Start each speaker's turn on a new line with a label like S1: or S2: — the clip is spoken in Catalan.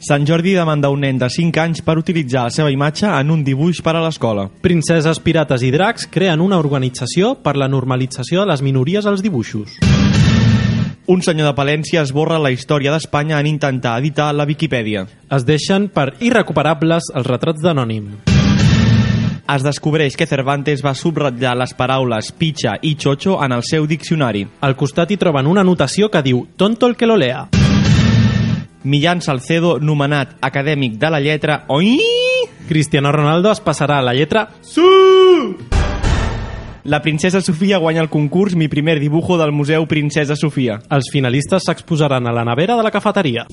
S1: Sant Jordi demanda un nen de 5 anys per utilitzar la seva imatge en un dibuix per a l'escola.
S2: Princeses, pirates i dracs creen una organització per la normalització de les minories als dibuixos.
S1: Un senyor de Palència esborra la història d'Espanya en intentar editar la Viquipèdia.
S2: Es deixen per irrecuperables els retrats d'anònim.
S1: Es descobreix que Cervantes va subratllar les paraules pitxa i chocho en el seu diccionari.
S2: Al costat hi troben una anotació que diu «Tonto el que lo lea».
S1: Millán Salcedo, nomenat acadèmic de la lletra... Oi!
S2: Cristiano Ronaldo es passarà a la lletra
S1: Sí! La princesa Sofia guanya el concurs Mi primer dibujo del Museu Princesa Sofia.
S2: Els finalistes s'exposaran a la nevera de la cafeteria.